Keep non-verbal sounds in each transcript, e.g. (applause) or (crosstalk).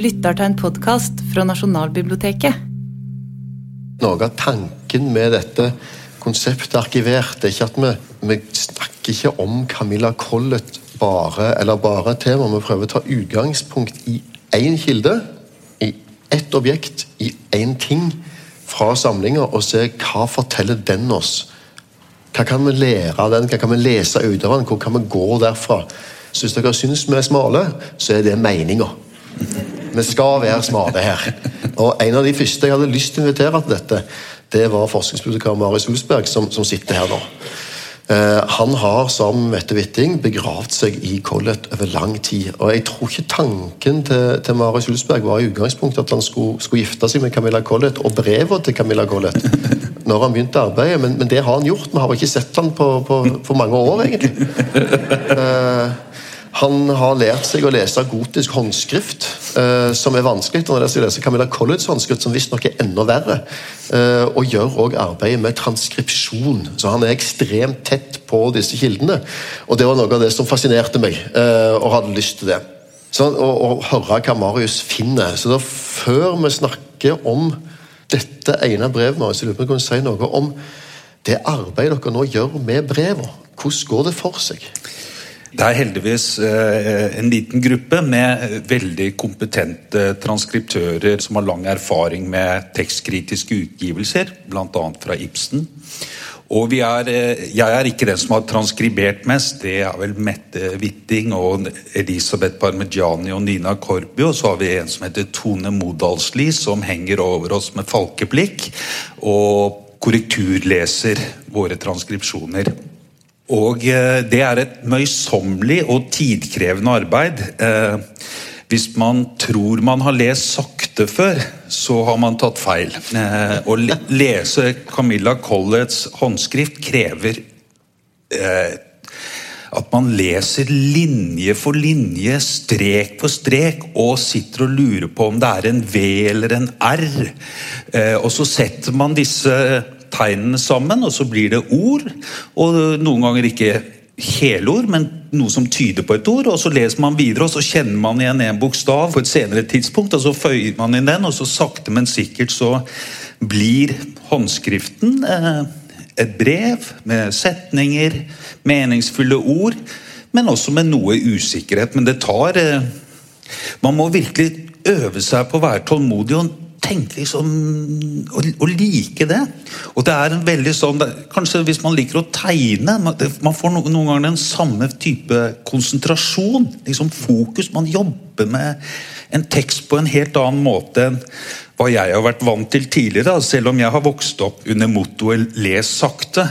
lytter til en podkast fra Nasjonalbiblioteket. Noe av tanken med dette konseptet arkivert er ikke at vi, vi snakker ikke om Camilla Collett bare, eller bare tema. Vi prøver å ta utgangspunkt i én kilde, i ett objekt, i én ting fra samlinga, og se hva forteller den oss. Hva kan vi lære av den, hva kan vi lese ut av den, hvor kan vi gå derfra? Så hvis dere syns vi er smale, så er det meninga. Vi skal være smarte her. Og En av de første jeg hadde lyst til å invitere til dette, det var forskningsbibliotekar Marius Ulsberg, som, som, sitter her nå. Eh, han har som Mette Witting begravd seg i Collett over lang tid. Og jeg tror ikke tanken til, til Marius Ulsberg var i utgangspunktet at han skulle, skulle gifte seg med Camilla Collett og brevet til Camilla Collett når han begynte arbeidet, men, men, det har han gjort. Vi har ikke sett han på, på, for mange år, egentlig. Uh, han har lært seg å lese gotisk håndskrift, eh, som er vanskelig. Han har lært seg å lese Camilla Collins håndskrift, som visstnok er enda verre. Eh, og gjør òg arbeidet med transkripsjon. Så han er ekstremt tett på disse kildene. Og det var noe av det som fascinerte meg, eh, og hadde lyst til det. Så, og, og høre hva Marius finner. Så da, før vi snakker om dette ene brevet, Marius, jeg lurer på om du kan si noe om det arbeidet dere nå gjør med brevene. Hvordan går det for seg? Det er heldigvis eh, en liten gruppe med veldig kompetente transkriptører som har lang erfaring med tekstkritiske utgivelser, bl.a. fra Ibsen. Og er, eh, jeg er ikke den som har transkribert mest. Det er vel Mette Witting og Elisabeth Parmigiani og Nina Korby. Og så har vi en som heter Tone Modalsli, som henger over oss med falkeblikk og korrekturleser våre transkripsjoner. Og eh, det er et møysommelig og tidkrevende arbeid. Eh, hvis man tror man har lest sakte før, så har man tatt feil. Eh, å lese Camilla Colletts håndskrift krever at man leser linje for linje, strek for strek, og sitter og lurer på om det er en V eller en R. Og så setter man disse tegnene sammen, og så blir det ord. Og noen ganger ikke helord, men noe som tyder på et ord. og Så leser man videre, og så kjenner man igjen en bokstav på et senere tidspunkt. og Så føyer man inn den, og så sakte, men sikkert så blir håndskriften eh, et brev med setninger, meningsfulle ord, men også med noe usikkerhet. Men det tar eh, Man må virkelig øve seg på å være tålmodig og tenke liksom å, å, like det. Og det er en veldig sånn Kanskje hvis man liker å tegne Man får noen, ganger den samme type konsentrasjon. liksom Fokus. Man jobber med en tekst på en helt annen måte enn hva jeg har vært vant til tidligere, selv om jeg har vokst opp under mottoet 'les sakte'.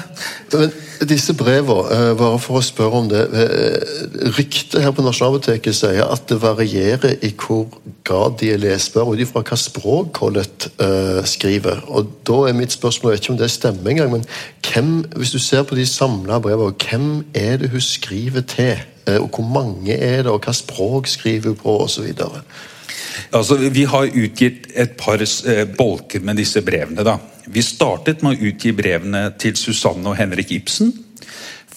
Men disse brevene, eh, bare for å spørre om det eh, Ryktet her på Nasjonalbiblioteket sier at det varierer i hvor grad de er lesbare, ut ifra hva språk Collett uh, skriver. Og Da er mitt spørsmål ikke om det stemmer engang, men hvem, hvis du ser på de samla brevene, hvem er det hun skriver til? Og Hvor mange er det, og hva språk skriver hun på, osv.? Altså, vi har utgitt et par eh, bolker med disse brevene. da. Vi startet med å utgi brevene til Susanne og Henrik Ibsen.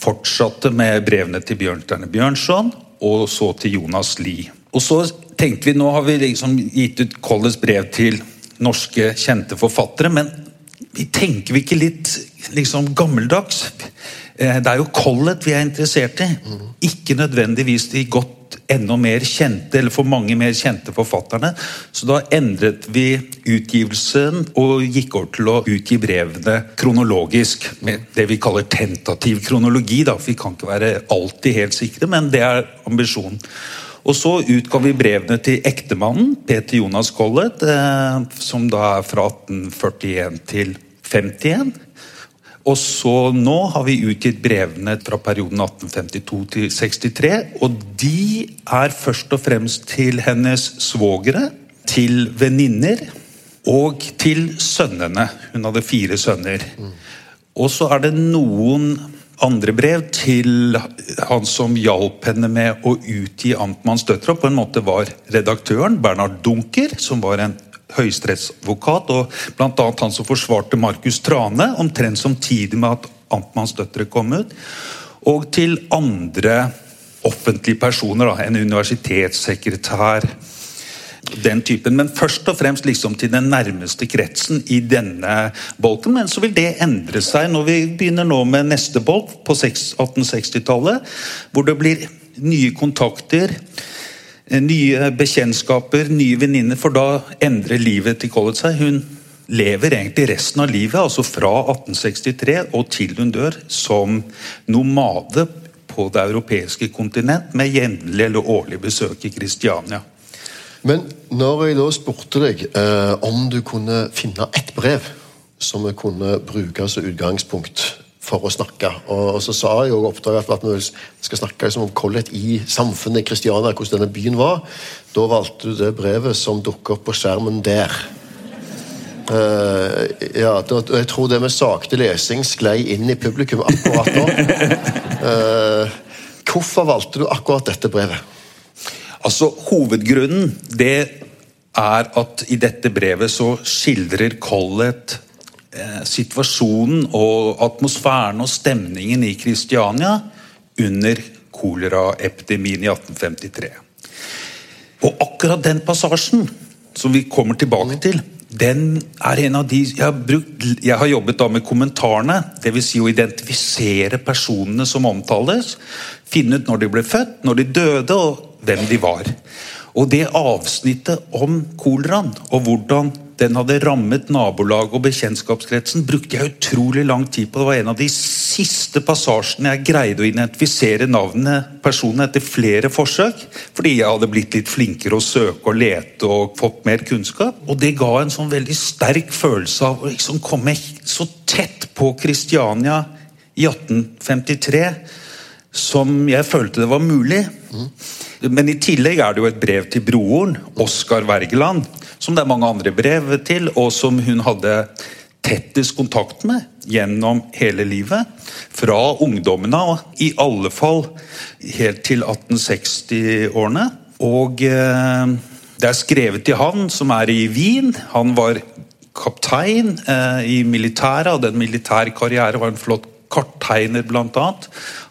Fortsatte med brevene til Bjørnstjerne Bjørnson, og så til Jonas Lie. Og så tenkte vi, Nå har vi liksom gitt ut Colles brev til norske, kjente forfattere, men vi tenker vi ikke litt liksom gammeldags? Eh, det er jo Collett vi er interessert i, ikke nødvendigvis de godt enda mer kjente, eller for mange mer kjente forfatterne. Så da endret vi utgivelsen og gikk over til å utgi brevene kronologisk. Med det vi kaller tentativ kronologi. Da. Vi kan ikke være alltid helt sikre, men det er ambisjonen. Og så utga vi brevene til ektemannen, Peter Jonas Collett, eh, som da er fra 1841 til 51. Og så nå har vi utgitt brevene fra perioden 1852 til 63. Og de er først og fremst til hennes svogere, til venninner og til sønnene. Hun hadde fire sønner. Og så er det noen andre brev til han som hjalp henne med å utgi Amtmanns døtre, og på en måte var redaktøren, Bernhard Dunker, som var en høyesterettsadvokat, og bl.a. han som forsvarte Markus Trane, omtrent samtidig med at Amtmanns døtre kom ut. Og til andre offentlige personer. Da, en universitetssekretær, den typen. Men først og fremst liksom til den nærmeste kretsen i denne bolken. Men så vil det endre seg når vi begynner nå med neste bolk på 1860-tallet. Hvor det blir nye kontakter, nye bekjentskaper, nye venninner. For da endrer livet til Collett seg. Hun lever egentlig resten av livet, altså fra 1863 og til hun dør, som nomade på det europeiske kontinent med jevnlig eller årlig besøk i Kristiania. Men når jeg da spurte deg eh, om du kunne finne ett brev som vi kunne bruke som utgangspunkt for å snakke, og, så sa jo oppdraget at vi skal snakke liksom om Collett i samfunnet Kristiania, hvordan denne byen var, da valgte du det brevet som dukker opp på skjermen der. Uh, ja, jeg tror det med sakte lesing sklei inn i publikum akkurat nå. Uh, hvorfor valgte du akkurat dette brevet? Altså, Hovedgrunnen det er at i dette brevet så skildrer Collett situasjonen og atmosfæren og stemningen i Kristiania under koleraepidemien i 1853. Og akkurat den passasjen, som vi kommer tilbake til, den er en av de Jeg har, brukt, jeg har jobbet da med kommentarene. Dvs. Si å identifisere personene som omtales. Finne ut når de ble født, når de døde, og hvem de var. Og det avsnittet om koleraen, og hvordan den hadde rammet nabolaget og bekjentskapskretsen, brukte jeg utrolig lang tid på. Det var en av de siste passasjene jeg greide å identifisere navnene personene etter flere forsøk. Fordi jeg hadde blitt litt flinkere å søke og lete og fått mer kunnskap. Og det ga en sånn veldig sterk følelse av å liksom komme så tett på Kristiania i 1853 som jeg følte det var mulig. Mm. Men i tillegg er det jo et brev til broren, Oskar Wergeland, som det er mange andre brev til, og som hun hadde tettest kontakt med gjennom hele livet. Fra ungdommene og i alle fall helt til 1860-årene. Og eh, det er skrevet til han som er i Wien. Han var kaptein eh, i militæret, og den militære karriere var en flott karttegner bl.a.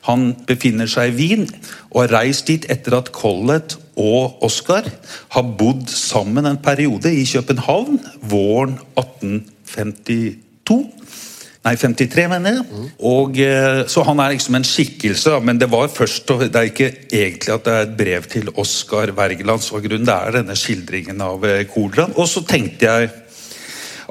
Han befinner seg i Wien og har reist dit etter at Collett og Oscar har bodd sammen en periode i København våren 1852. Nei, 53, mener jeg. Mm. Og, eh, så han er liksom en skikkelse. Men det var først, det er ikke egentlig at det er et brev til Oscar Wergeland som er grunnen. Det er denne skildringen av eh, koleraen. Og så tenkte jeg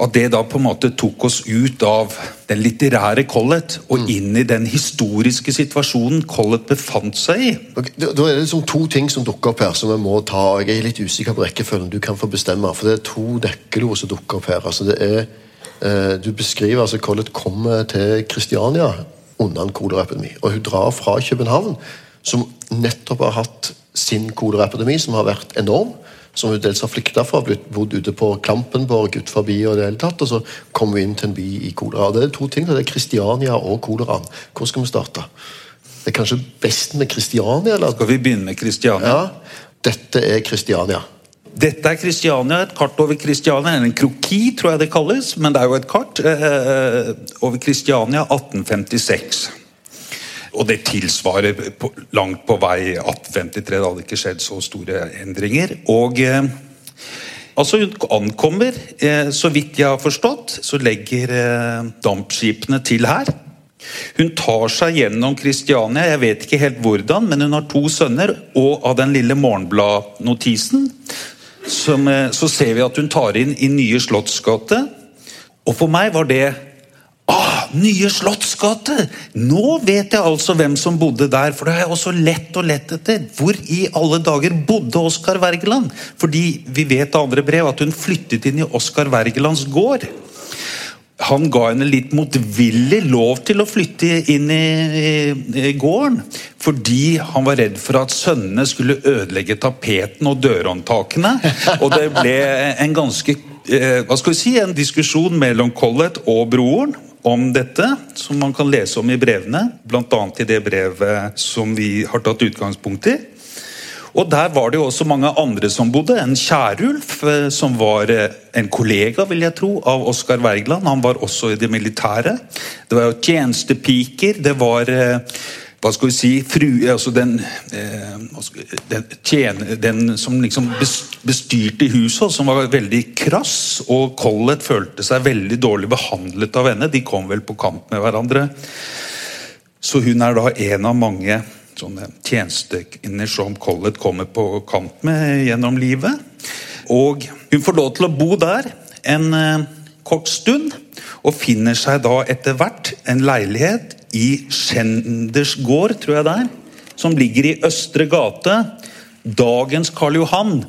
at det da på en måte tok oss ut av den litterære Collett og mm. inn i den historiske situasjonen Collett befant seg i. Da, da er det liksom to ting som dukker opp her som vi må ta. og Jeg er litt usikker på rekkefølgen. Du kan få bestemme. For det er to nøkkelord som dukker opp her. altså det er eh, Du beskriver altså Collett kommer til Kristiania under en koleraepidemi. Og hun drar fra København, som nettopp har hatt sin koleraepidemi, som har vært enorm som hun dels har flykta fra, blitt bodd ute på Klampenborg ut forbi og det hele tatt, og så kommer vi inn til en by i kolera. Det er to ting, det er Kristiania og koleraen. Hvor skal vi starte? Det er kanskje best med Kristiania? eller? Skal vi begynne med Kristiania? Ja, Dette er Kristiania. Dette er Kristiania, et kart over Kristiania. En kroki, tror jeg det kalles, men det er jo et kart eh, over Kristiania 1856. Og det tilsvarer på, langt på vei 1853. Det hadde ikke skjedd så store endringer. Og eh, altså Hun ankommer, eh, så vidt jeg har forstått, så legger eh, dampskipene til her. Hun tar seg gjennom Kristiania, jeg vet ikke helt hvordan, men hun har to sønner. Og av den lille morgenbladnotisen eh, så ser vi at hun tar inn i Nye Slottsgate. Og for meg var det Ah, nye Slottsgate! Nå vet jeg altså hvem som bodde der. For det jeg også lett og lett etter. Hvor i alle dager bodde Oskar Wergeland? Fordi vi vet av andre brev at hun flyttet inn i Oskar Wergelands gård. Han ga henne litt motvillig lov til å flytte inn i, i, i gården. Fordi han var redd for at sønnene skulle ødelegge tapeten og dørhåndtakene. Og det ble en ganske eh, hva skal vi si, en diskusjon mellom Collett og broren om dette, som man kan lese om i brevene. Bl.a. i det brevet som vi har tatt utgangspunkt i. Og Der var det jo også mange andre som bodde. En Kjærulf, eh, som var eh, en kollega vil jeg tro, av Oskar Wergeland. Han var også i det militære. Det var jo tjenestepiker. Det var eh, hva skal vi si fru, altså den, eh, den, tjene, den som liksom bestyrte huset, som var veldig krass. Og Collett følte seg veldig dårlig behandlet av henne. De kom vel på kant med hverandre. Så hun er da en av mange sånne tjenestekvinner som Collett kommer på kant med gjennom livet. Og hun får lov til å bo der en eh, kort stund, og finner seg da etter hvert en leilighet i Schinders gård, tror jeg det er, som ligger i Østre gate. Dagens Karl Johan.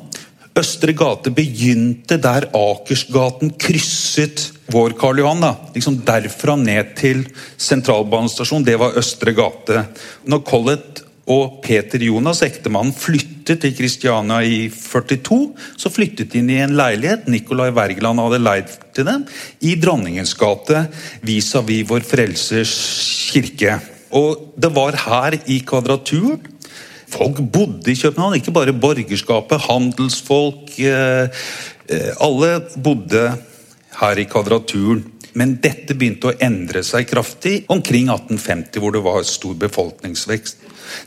Østre gate begynte der Akersgaten krysset vår Karl Johan. da. Liksom Derfra ned til sentralbanestasjonen, det var Østre gate. Når Collett og Peter Jonas, ektemannen, flyttet til Kristiania i 42, så flyttet de inn i en leilighet Nicolai Wergeland hadde leid til dem, i Dronningens gate vis-à-vis Vår Frelsers kirke. Og det var her i Kvadraturen Folk bodde i København, ikke bare borgerskapet, handelsfolk eh, eh, Alle bodde her i Kvadraturen. Men dette begynte å endre seg kraftig omkring 1850, hvor det var stor befolkningsvekst.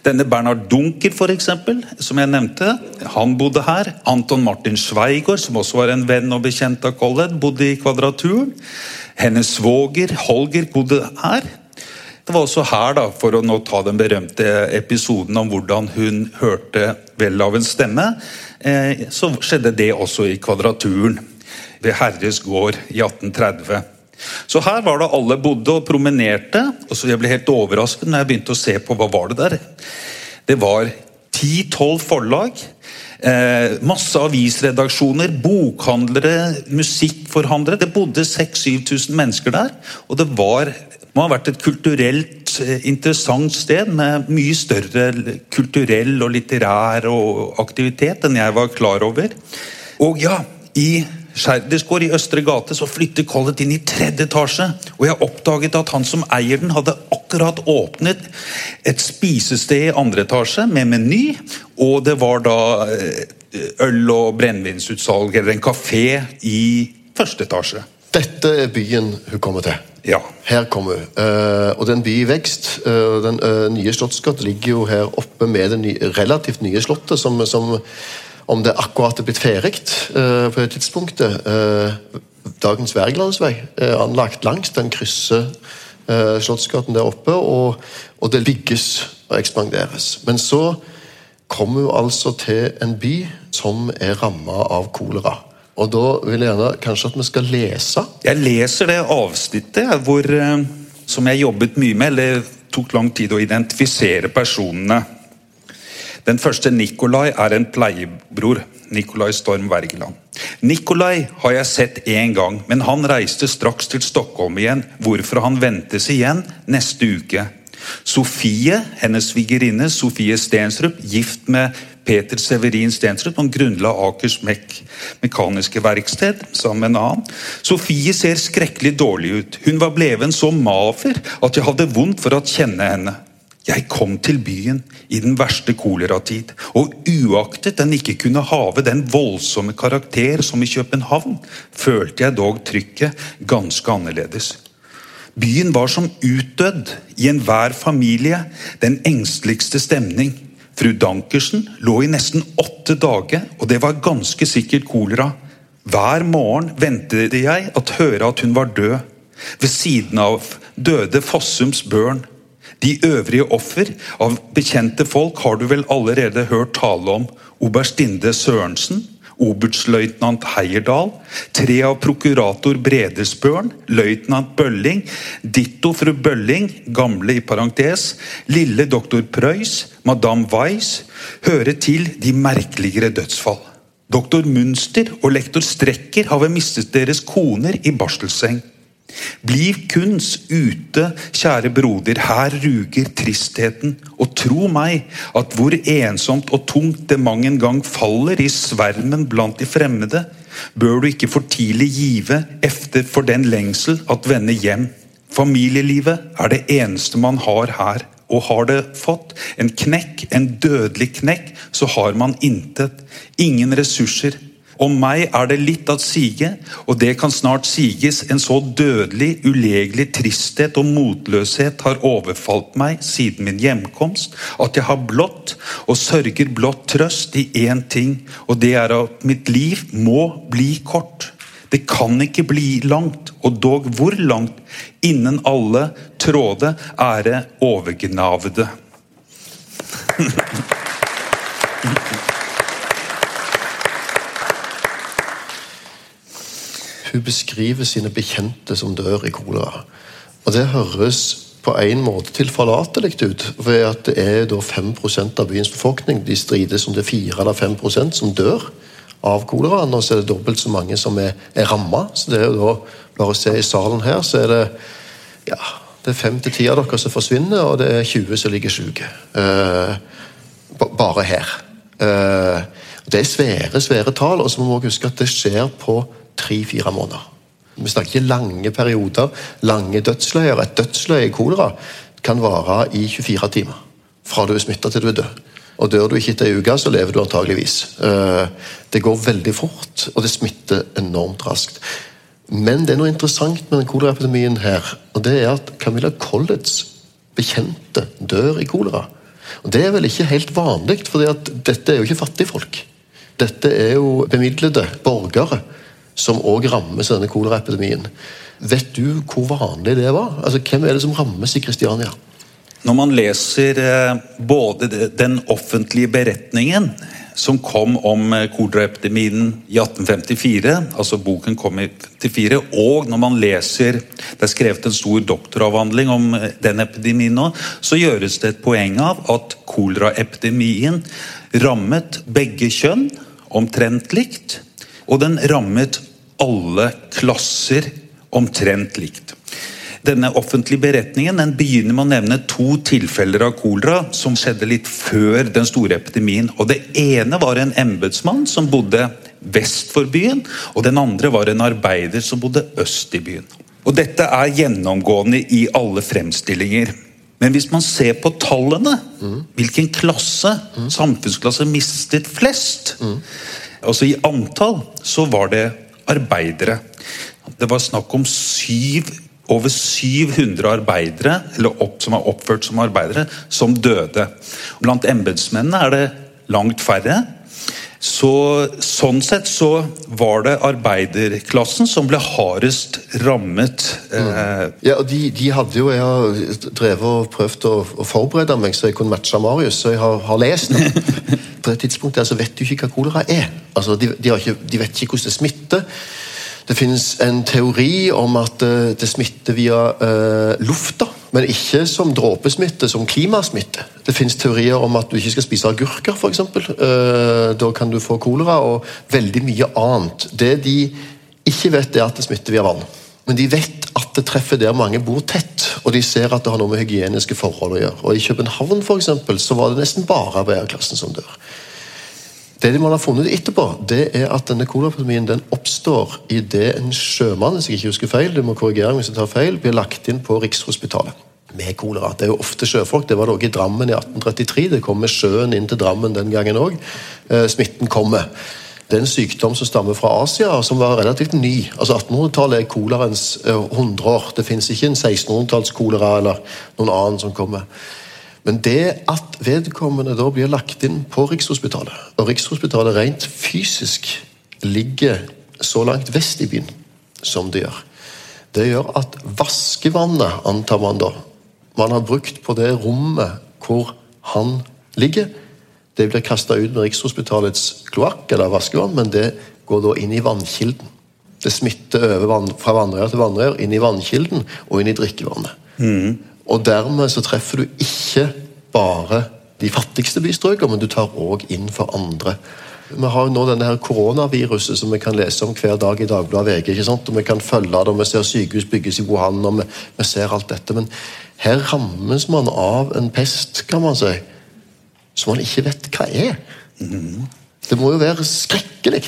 Denne Bernhard Dunker, for eksempel, som jeg nevnte, han bodde her. Anton Martin Sveigård, som også var en venn og bekjent av Collett, bodde i Kvadraturen. Hennes svoger Holger bodde her. Det var også her, da, for å nå ta den berømte episoden om hvordan hun hørte vel av en stemme, eh, så skjedde det også i Kvadraturen. Ved Herres gård i 1830. Så her var det alle bodde og promenerte. og så Jeg ble helt overrasket når jeg begynte å se på hva var det der. Det var 10-12 forlag. Eh, masse avisredaksjoner, bokhandlere, musikkforhandlere. Det bodde 6000-7000 mennesker der. Og det var, må ha vært et kulturelt eh, interessant sted med mye større kulturell og litterær og aktivitet enn jeg var klar over. Og ja, i Skjerders gård i Østre gate så flytter Collett inn i tredje etasje. Og jeg oppdaget at han som eier den, hadde akkurat åpnet et spisested i andre etasje med meny. Og det var da eh, øl- og brennevinsutsalg, eller en kafé, i første etasje. Dette er byen hun kommer til. Ja. Her kommer hun. Eh, og det er en by i vekst. Eh, den nye Slottsgata ligger jo her oppe med det nye, relativt nye slottet, som, som om det akkurat er blitt ferdig uh, på det tidspunktet. Uh, dagens Wergelandsvei er anlagt langs den krysser uh, Slottsgaten der oppe, og, og det bygges og ekspanderes. Men så kommer hun altså til en by som er ramma av kolera. Og da vil jeg gjerne kanskje at vi skal lese Jeg leser det avsnittet hvor, eh, som jeg jobbet mye med, eller tok lang tid å identifisere personene. Den første Nikolai er en pleiebror. Nikolai Storm Wergeland. Nikolai har jeg sett én gang, men han reiste straks til Stockholm igjen, hvorfor han ventes igjen neste uke. Sofie, hennes svigerinne Sofie Stensrup, gift med Peter Severin Stensrup, Han grunnla Akers mek mekaniske verksted sammen med en annen. Sofie ser skrekkelig dårlig ut. Hun var bleven så mafer at jeg hadde vondt for å kjenne henne. Jeg kom til byen i den verste koleratid, og uaktet den ikke kunne have den voldsomme karakter som i København, følte jeg dog trykket ganske annerledes. Byen var som utdødd, i enhver familie den engsteligste stemning. Fru Dankersen lå i nesten åtte dager, og det var ganske sikkert kolera. Hver morgen ventet jeg at høre at hun var død. Ved siden av døde Fossums børn. De øvrige offer av bekjente folk har du vel allerede hørt tale om. Oberstinde Sørensen, oberstløytnant Heierdal, tre av prokurator Bredesbørn, løytnant Bølling, ditto fru Bølling, gamle i parentes, lille doktor Preus, madame Weiss, hører til de merkeligere dødsfall. Doktor Munster og lektor Strekker har vel mistet deres koner i barselseng. Bliv kunst ute, kjære broder, her ruger tristheten. Og tro meg, at hvor ensomt og tungt det mang en gang faller i svermen blant de fremmede, bør du ikke for tidlig give efter for den lengsel at vende hjem. Familielivet er det eneste man har her. Og har det fått en knekk, en dødelig knekk, så har man intet. Ingen ressurser. Om meg er det litt at sige, og det kan snart siges, en så dødelig, ulegelig tristhet og motløshet har overfalt meg siden min hjemkomst, at jeg har blått og sørger blått trøst i én ting, og det er at mitt liv må bli kort. Det kan ikke bli langt, og dog hvor langt, innen alle tråde ære overgnavede. (laughs) Hun beskriver sine bekjente som dør i kolera. Og det høres på en måte tilforlatelig ut, ved at det er da 5% av byens befolkning de strides om det er 4 eller 5% som dør av koleraen, og så er det dobbelt så mange som er, er ramma. Så det er jo da, bare å se i salen her, så er det ja, det er fem til ti av dere som forsvinner, og det er 20 som ligger syke. Eh, bare her. Eh, det er svære, svære tall, og så må vi huske at det skjer på tre-fire måneder. Vi snakker ikke lange perioder, lange dødsleier. Et dødsleie i kolera kan vare i 24 timer. Fra du er smitta til du er død. Og Dør du ikke etter ei uke, så lever du antageligvis. Eh, det går veldig fort, og det smitter enormt raskt. Men det er noe interessant med den koleraepidemien her, og det er at Camilla Colletts bekjente dør i kolera. Og Det er vel ikke helt vanlig, for dette er jo ikke fattigfolk. Dette er jo bemidlede borgere som òg rammes av denne koleraepidemien. Vet du hvor vanlig det var? Altså, Hvem er det som rammes i Kristiania? Når man leser eh, både den offentlige beretningen som kom om eh, koleraepidemien i 1854, altså boken kom i 1854, og når man leser Det er skrevet en stor doktoravhandling om eh, den epidemien nå, så gjøres det et poeng av at koleraepidemien rammet begge kjønn omtrent likt, og den rammet alle klasser omtrent likt. Denne offentlige beretningen den begynner med å nevne to tilfeller av kolera som skjedde litt før den store epidemien. og Det ene var en embetsmann som bodde vest for byen, og den andre var en arbeider som bodde øst i byen. Og Dette er gjennomgående i alle fremstillinger. Men hvis man ser på tallene, mm. hvilken klasse, mm. samfunnsklasse mistet flest? Altså i antall så var det arbeidere. Det var snakk om syv over 700 arbeidere eller opp, som er oppført som arbeidere, som døde. Blant embetsmennene er det langt færre. Så, sånn sett så var det arbeiderklassen som ble hardest rammet. Mm. Eh, ja, og de, de, hadde jo Jeg har drevet og prøvd å, å, forberede meg så jeg kunne matche Marius, så jeg har, har lest. (laughs) På det tidspunktet altså, vet du ikke hva kolera er. Altså, de, de, ikke, de vet ikke hvordan det smitter. Det finnes en teori om at eh, det smitter via uh, lufta, men ikke som dråpesmitte, som klimasmitte. Det finnes teorier om at du ikke skal spise agurker, f.eks. Uh, da kan du få kolera, og veldig mye annet. Det de ikke vet, er at det smitter via vann. Men de vet at det treffer der mange bor tett, og de ser at det har noe med hygieniske forhold å gjøre. Og I København for eksempel, så var det nesten bare arbeiderklassen som dør. Det man har funnet etterpå, det er at denne koleraepidemien den oppstår idet en sjømann hvis jeg ikke husker feil, du må korrigere hvis jeg tar feil, blir lagt inn på Rikshospitalet med kolera. Det er jo ofte sjøfolk. Det var det òg i Drammen i 1833. Det kom sjøen inn til Drammen den gangen òg. Eh, smitten kommer. Det er en sykdom som stammer fra Asia, som var relativt ny. Altså 1800-tallet er koleraens 100 eh, år. Det fins ikke en 1600-tallskolera eller noen annen som kommer. Men det at vedkommende da blir lagt inn på Rikshospitalet, og Rikshospitalet rent fysisk ligger så langt vest i byen som det gjør, det gjør at vaskevannet, antar man da, man har brukt på det rommet hvor han ligger, det blir kasta ut med Rikshospitalets kloakk eller vaskevann, men det går da inn i vannkilden. Det smitter over fra vannrør til vannrør, inn i vannkilden og inn i drikkevannet. Mm. Og dermed så treffer du ikke bare de fattigste bystrøkene, men du tar òg inn for andre. Vi har jo nå denne her koronaviruset som vi kan lese om hver dag i Dagbladet VG. ikke sant? Og Vi kan følge det, og vi ser sykehus bygges i Wuhan, og vi, vi ser alt dette. Men her rammes man av en pest, kan man si, som man ikke vet hva er. Mm. Det må jo være skrekkelig.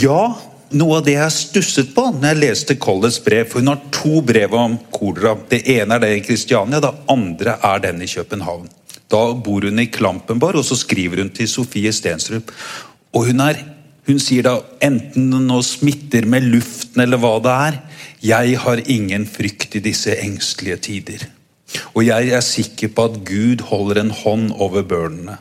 Ja, noe av det jeg stusset på når jeg leste Colletts brev For hun har to brev om kolera. Det ene er det i Kristiania, det andre er den i København. Da bor hun i Klampenborg, og så skriver hun til Sofie Stensrup. Og hun er Hun sier da enten nå smitter med luften eller hva det er, jeg har ingen frykt i disse engstelige tider. Og jeg er sikker på at Gud holder en hånd over børnene.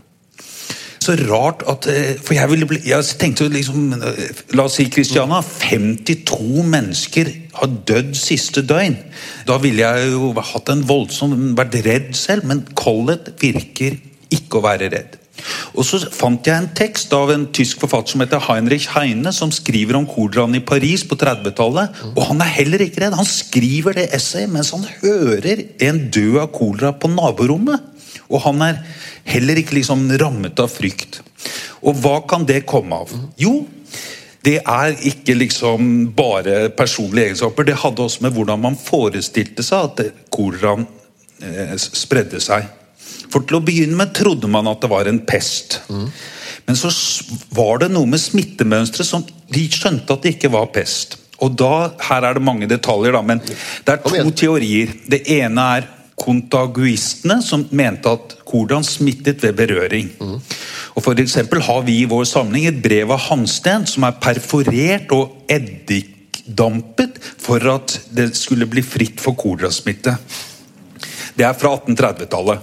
Så rart at eh, For jeg, ville jeg tenkte liksom eh, La oss si Kristiana. 52 mennesker har dødd siste døgn. Da ville jeg jo hatt en voldsom vært redd selv, men Collett virker ikke å være redd. Og Så fant jeg en tekst av en tysk forfatter som heter Heinrich Heine, som skriver om koleraen i Paris på 30-tallet. Og han er heller ikke redd. Han skriver det essayet mens han hører en død av kolera på naborommet. Og han er heller ikke liksom rammet av frykt. Og hva kan det komme av? Jo, det er ikke liksom bare personlige egenskaper. Det hadde også med hvordan man forestilte seg at koleraen eh, spredde seg. For til å begynne med trodde man at det var en pest. Mm. Men så var det noe med smittemønsteret som de skjønte at det ikke var pest. Og da, Her er det mange detaljer, da, men det er to teorier. Det ene er kontaguistene, som mente at koleraen smittet ved berøring. Mm. Og for har vi i vår samling et brev av Hansten som er perforert og eddikdampet for at det skulle bli fritt for kolerasmitte. Det er fra 1830-tallet.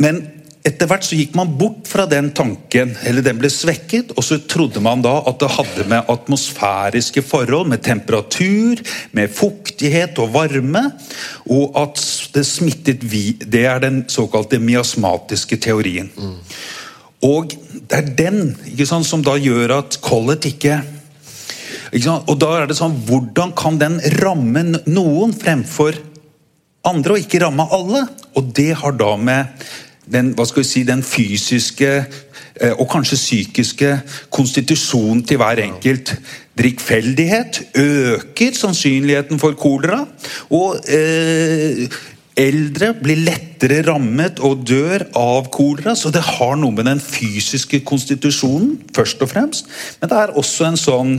Men etter hvert så gikk man bort fra den tanken, eller den ble svekket, og så trodde man da at det hadde med atmosfæriske forhold, med temperatur, med fuktighet og varme, og at det smittet vi Det er den såkalte miasmatiske teorien. Mm. Og det er den sant, som da gjør at Collett ikke Og da er det sånn Hvordan kan den ramme noen fremfor andre, og ikke ramme alle? Og det har da med den, hva skal vi si, den fysiske eh, og kanskje psykiske konstitusjonen til hver enkelt. Drikkfeldighet øker sannsynligheten for kolera. Og eh, eldre blir lettere rammet og dør av kolera. Så det har noe med den fysiske konstitusjonen først og fremst. Men det er også en sånn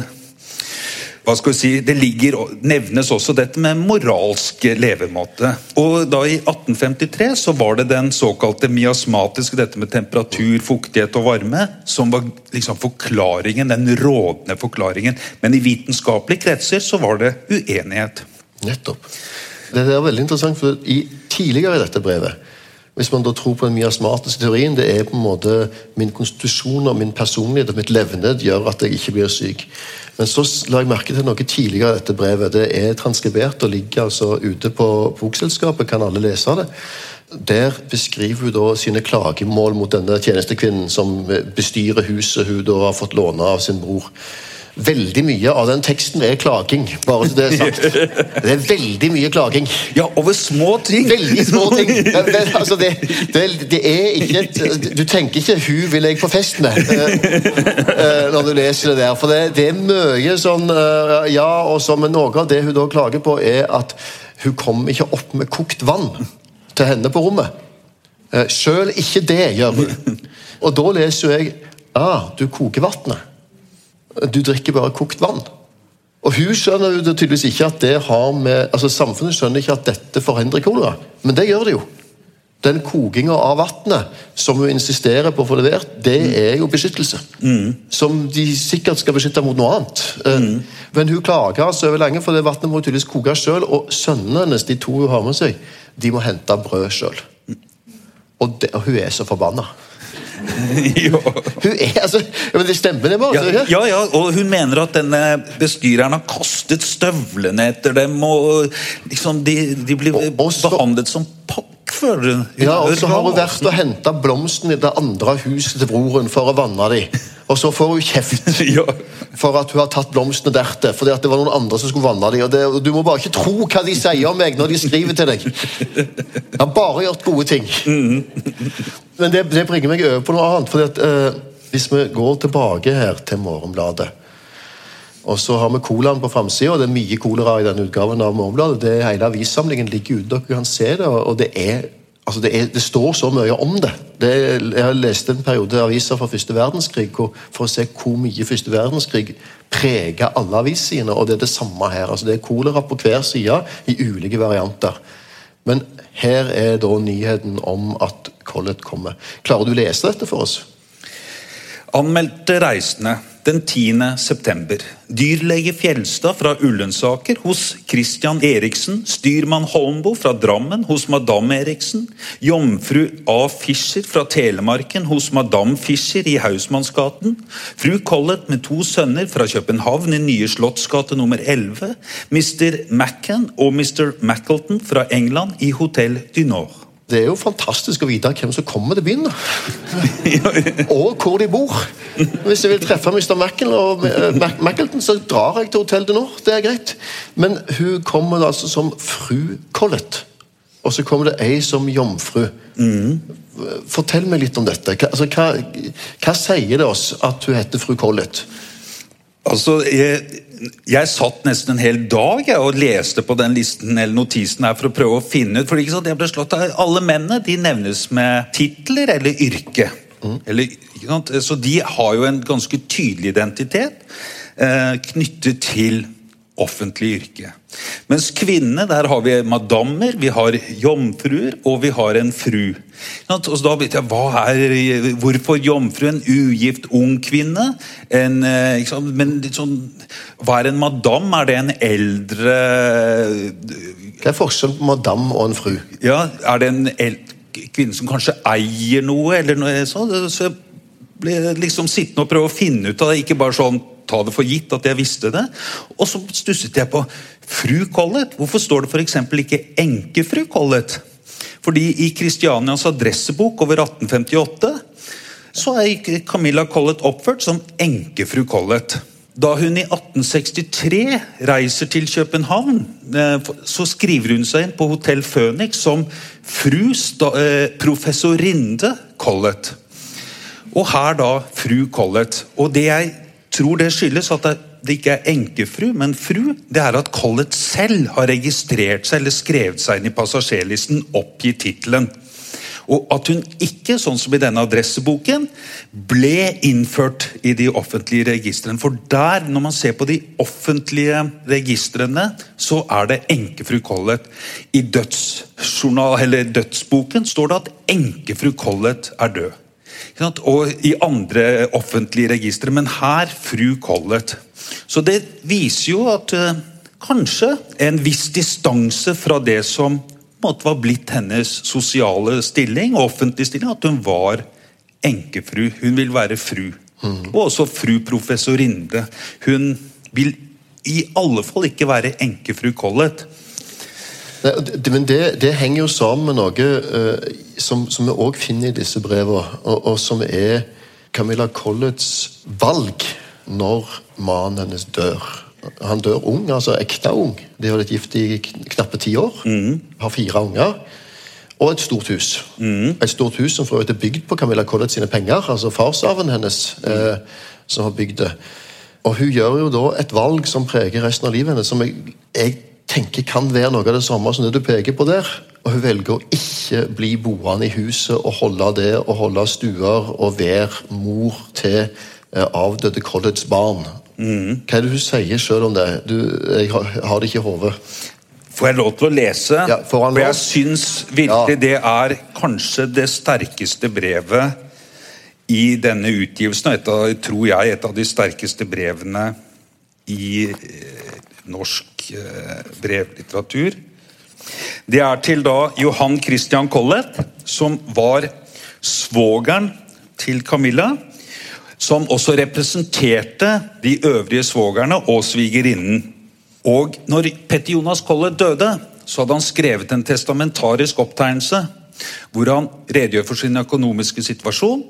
hva skal vi si, Det ligger, nevnes også dette med moralsk levemåte. Og da I 1853 så var det den såkalte miasmatiske, dette med temperatur, fuktighet og varme, som var liksom forklaringen, den rådende forklaringen. Men i vitenskapelige kretser så var det uenighet. Nettopp. Det er veldig interessant, for i, Tidligere i dette brevet hvis man da tror på den miasmatiske teorien, det er på en måte min konstitusjon og min personlighet og mitt levned gjør at jeg ikke blir syk. Men så la jeg merke til noe tidligere i dette brevet. Det er transkribert og ligger altså ute på Bokselskapet. Kan alle lese det? Der beskriver hun da sine klagemål mot denne tjenestekvinnen som bestyrer huset hun da har fått låne av sin bror. Veldig mye av den teksten er klaging, bare så det er sagt. (laughs) Det er veldig mye klaging. Ja, over små ting. Veldig små ting. (laughs) Det, altså det, det, det er ikke et, Du tenker ikke 'hun vil jeg på fest med' eh, eh, når du leser det der. For det, er mye sånn eh, Ja, og så, men noe av det hun da klager på, er at hun kom ikke opp med kokt vann til henne på rommet. Sjøl ikke det gjør hun. (laughs) Og da leser jeg ah, du koker vannet. Du drikker bare kokt vann. Og Hun skjønner jo tydeligvis ikke at det har med altså Samfunnet skjønner ikke at dette forhindrer kolera, men det gjør det jo. Den kokinga av vannet som hun insisterer på å få levert, det er jo beskyttelse. Mm. Som de sikkert skal beskytte mot noe annet. Eh, mm. Men hun klager altså over lenge, for det vannet må hun tydeligvis koke sjøl. Og sønnene hennes, de to hun har med seg, de må hente brød sjøl. Og, og hun er så forbanna. (laughs) hun er altså men Det stemmer, det. bare, ja, ja, ja, og hun mener at denne bestyreren har kastet støvlene etter dem. og liksom De, de blir og, også, behandlet som pakk hun Ja, og så har hun vært og henta blomsten i det andre huset til broren for å vanne dem. Og så får hun kjeft (laughs) for at hun har tatt blomstene dertil. Fordi at det var noen andre som skulle vanne dem. Og, det, og Du må bare ikke tro hva de sier om meg når de skriver til deg. Jeg har bare gjort gode ting. Men det, det bringer meg over på noe annet. fordi at eh, Hvis vi går tilbake her til Morgenbladet og så har vi colaen på framsida, og det er mye kolera i denne utgaven av Morgenbladet. Det Hele avissamlingen ligger ute, dere kan se det. og det er Altså det, er, det, står så mye om det. det. Jeg har lest en periode aviser fra første verdenskrig hvor, for å se hvor mye første verdenskrig preger alle avissidene. Og det er det samme her. Altså det er kolera på hver side i ulike varianter. Men her er da nyheten om at Collett kommer. Klarer du å lese dette for oss? Anmeldte reisende den 10. september. Dyrlege Fjelstad fra Ullensaker hos Christian Eriksen. Styrmann Holmbo fra Drammen hos Madame Eriksen. Jomfru A. Fischer fra Telemarken hos Madame Fischer i Hausmannsgaten. Fru Collett med to sønner fra København i Nye Slottsgate nummer 11. Mr. Mackan og Mr. Mackleton fra England i Hotell du Nord. Det er jo fantastisk å vite hvem som kommer til byen. (laughs) og hvor de bor. Hvis jeg vil treffe Mr. Mackel og eh, Mackleton, så drar jeg til Hotell du Nord. Det er greit. Men hun kommer altså som fru Collett. Og så kommer det ei som jomfru. Fortell meg litt om dette. Altså, hva, hva sier det oss at hun heter fru Collett? Altså, jeg, jeg satt nesten en hel dag jeg, og leste på den listen eller notisen her for å prøve å finne ut for ikke sant, jeg ble slått av Alle mennene de nevnes med titler eller yrke. Eller, ikke sant? Så de har jo en ganske tydelig identitet eh, knyttet til offentlig yrke. Mens kvinnene, der har vi madammer, vi har jomfruer og vi har en fru. Og så da vet jeg, er, Hvorfor jomfru? En ugift ung kvinne? En, eh. Men sånn, hva er en madam? Er det en eldre Hva er forskjellen på madam og en fru? Ja, er det en kvinne som kanskje eier noe, eller noe sånt? Så jeg ble liksom sittende og prøve å finne ut av det, ikke bare sånn ta det for gitt at jeg visste det. Og så stusset jeg på fru Collett. Hvorfor står det f.eks. ikke enkefru Collett? Fordi i Kristianias adressebok over 1858 så er Camilla Collett oppført som enkefru Collett. Da hun i 1863 reiser til København, eh, så skriver hun seg inn på Hotell Phoenix som fru eh, professorinde Collett. Og her da fru Collett. Og det jeg tror det skyldes at det, ikke er enkefru, men fru, det er at Collett selv har registrert seg eller skrevet seg inn i passasjerlisten, oppgitt tittelen. Og at hun ikke, sånn som i denne adresseboken, ble innført i de offentlige registrene. For der, når man ser på de offentlige registrene, så er det enkefru Collett. I dødsboken står det at enkefru Collett er død. Og i andre offentlige registre, men her fru Collett. Så det viser jo at eh, kanskje en viss distanse fra det som måtte var blitt hennes sosiale stilling, og offentlig stilling, at hun var enkefru. Hun vil være fru. Og også fru professorinde. Hun vil i alle fall ikke være enkefru Collett. Nei, det- Men det, det henger jo sammen med noe uh, som, som vi òg finner i disse brevene, og, og som er Camilla Colletts valg når mannen hennes dør. Han dør ung, altså ekte ung. De har vært gift i knappe ti år. Har fire unger. Og et stort hus. Et stort hus som for øvrig er bygd på Camilla Collett sine penger. Altså farsarven hennes eh, som har bygd det. Og hun gjør jo da et valg som preger resten av livet hennes, som jeg, jeg tenker kan være noe av det samme som det du peker på der. Og hun velger å ikke bli boende i huset og holde det, og holde stuer og være mor til eh, avdøde Colletts barn. Hva er det hun sier sjøl om det? Du, jeg har, det ikke i hodet. Får jeg lov til å lese? Ja, For jeg syns virkelig Ja. det er kanskje det sterkeste brevet i denne utgivelsen. og tror jeg et av de sterkeste brevene i eh, norsk eh, brevlitteratur. Det er til da Johan Christian Collett, som var svogeren til Camilla. Som også representerte de øvrige svogerne og svigerinnen. Og når Petter Jonas Collett døde, så hadde han skrevet en testamentarisk opptegnelse hvor han redegjør for sin økonomiske situasjon,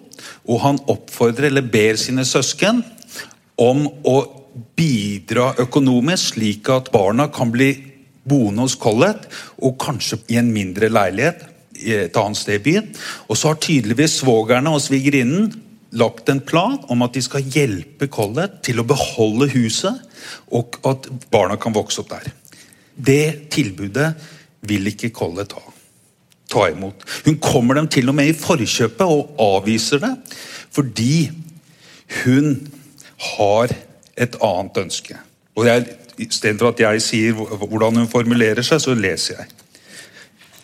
og han oppfordrer eller ber sine søsken om å bidra økonomisk, slik at barna kan bli boende hos Collett, og kanskje i en mindre leilighet et annet sted i byen. Og så har tydeligvis svogerne og svigerinnen lagt en plan om at de skal hjelpe Collett til å beholde huset, og at barna kan vokse opp der. Det tilbudet vil ikke Collett ha. Ta imot. Hun kommer dem til og med i forkjøpet og avviser det, fordi hun har et annet ønske. Og jeg, Istedenfor at jeg sier hvordan hun formulerer seg, så leser jeg.